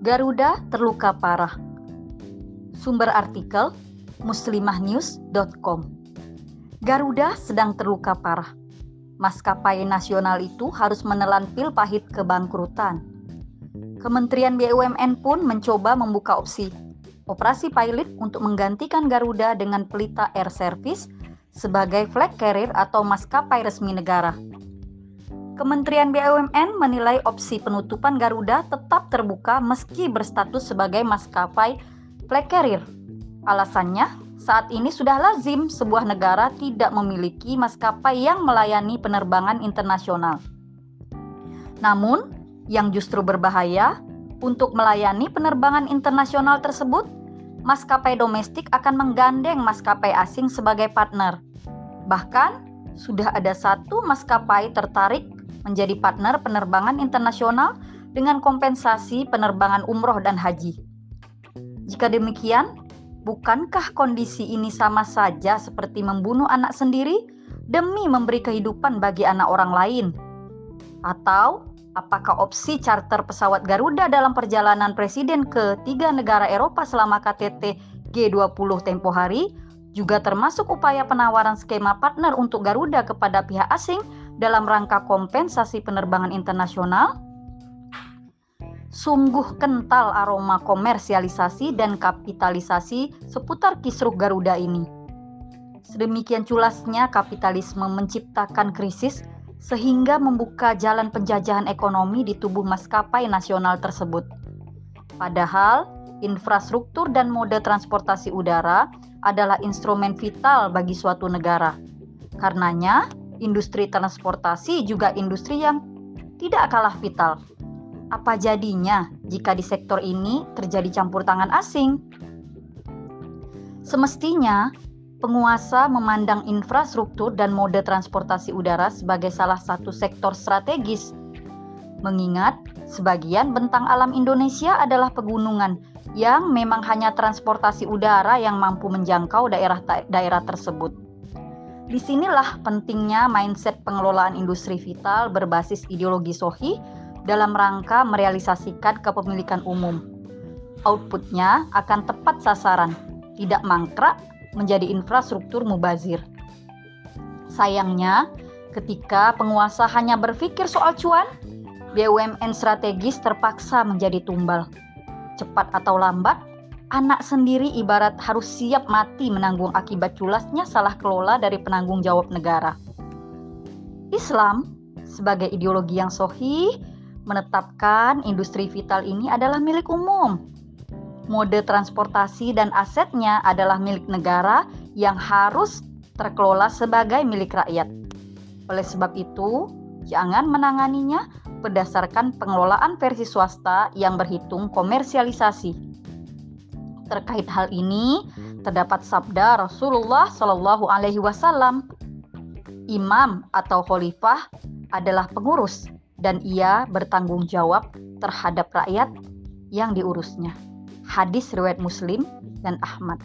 Garuda terluka parah. Sumber artikel muslimahnews.com. Garuda sedang terluka parah. Maskapai nasional itu harus menelan pil pahit kebangkrutan. Kementerian BUMN pun mencoba membuka opsi operasi pilot untuk menggantikan Garuda dengan Pelita Air Service sebagai flag carrier atau maskapai resmi negara. Kementerian BUMN menilai opsi penutupan Garuda tetap terbuka meski berstatus sebagai maskapai flag carrier. Alasannya, saat ini sudah lazim sebuah negara tidak memiliki maskapai yang melayani penerbangan internasional. Namun, yang justru berbahaya untuk melayani penerbangan internasional tersebut, maskapai domestik akan menggandeng maskapai asing sebagai partner. Bahkan, sudah ada satu maskapai tertarik menjadi partner penerbangan internasional dengan kompensasi penerbangan umroh dan haji. Jika demikian, bukankah kondisi ini sama saja seperti membunuh anak sendiri demi memberi kehidupan bagi anak orang lain? Atau apakah opsi charter pesawat Garuda dalam perjalanan presiden ke tiga negara Eropa selama KTT G20 tempo hari juga termasuk upaya penawaran skema partner untuk Garuda kepada pihak asing dalam rangka kompensasi penerbangan internasional? Sungguh kental aroma komersialisasi dan kapitalisasi seputar kisruh Garuda ini. Sedemikian culasnya kapitalisme menciptakan krisis sehingga membuka jalan penjajahan ekonomi di tubuh maskapai nasional tersebut. Padahal, infrastruktur dan mode transportasi udara adalah instrumen vital bagi suatu negara. Karenanya, industri transportasi juga industri yang tidak kalah vital. Apa jadinya jika di sektor ini terjadi campur tangan asing? Semestinya, penguasa memandang infrastruktur dan mode transportasi udara sebagai salah satu sektor strategis. Mengingat sebagian bentang alam Indonesia adalah pegunungan yang memang hanya transportasi udara yang mampu menjangkau daerah-daerah tersebut. Di sinilah pentingnya mindset pengelolaan industri vital berbasis ideologi sohi dalam rangka merealisasikan kepemilikan umum. Outputnya akan tepat sasaran, tidak mangkrak menjadi infrastruktur mubazir. Sayangnya, ketika penguasa hanya berpikir soal cuan, BUMN strategis terpaksa menjadi tumbal. Cepat atau lambat, anak sendiri ibarat harus siap mati menanggung akibat culasnya salah kelola dari penanggung jawab negara. Islam sebagai ideologi yang sohih menetapkan industri vital ini adalah milik umum. Mode transportasi dan asetnya adalah milik negara yang harus terkelola sebagai milik rakyat. Oleh sebab itu, jangan menanganinya berdasarkan pengelolaan versi swasta yang berhitung komersialisasi Terkait hal ini, terdapat sabda Rasulullah Shallallahu Alaihi Wasallam, imam atau khalifah adalah pengurus dan ia bertanggung jawab terhadap rakyat yang diurusnya. Hadis riwayat Muslim dan Ahmad.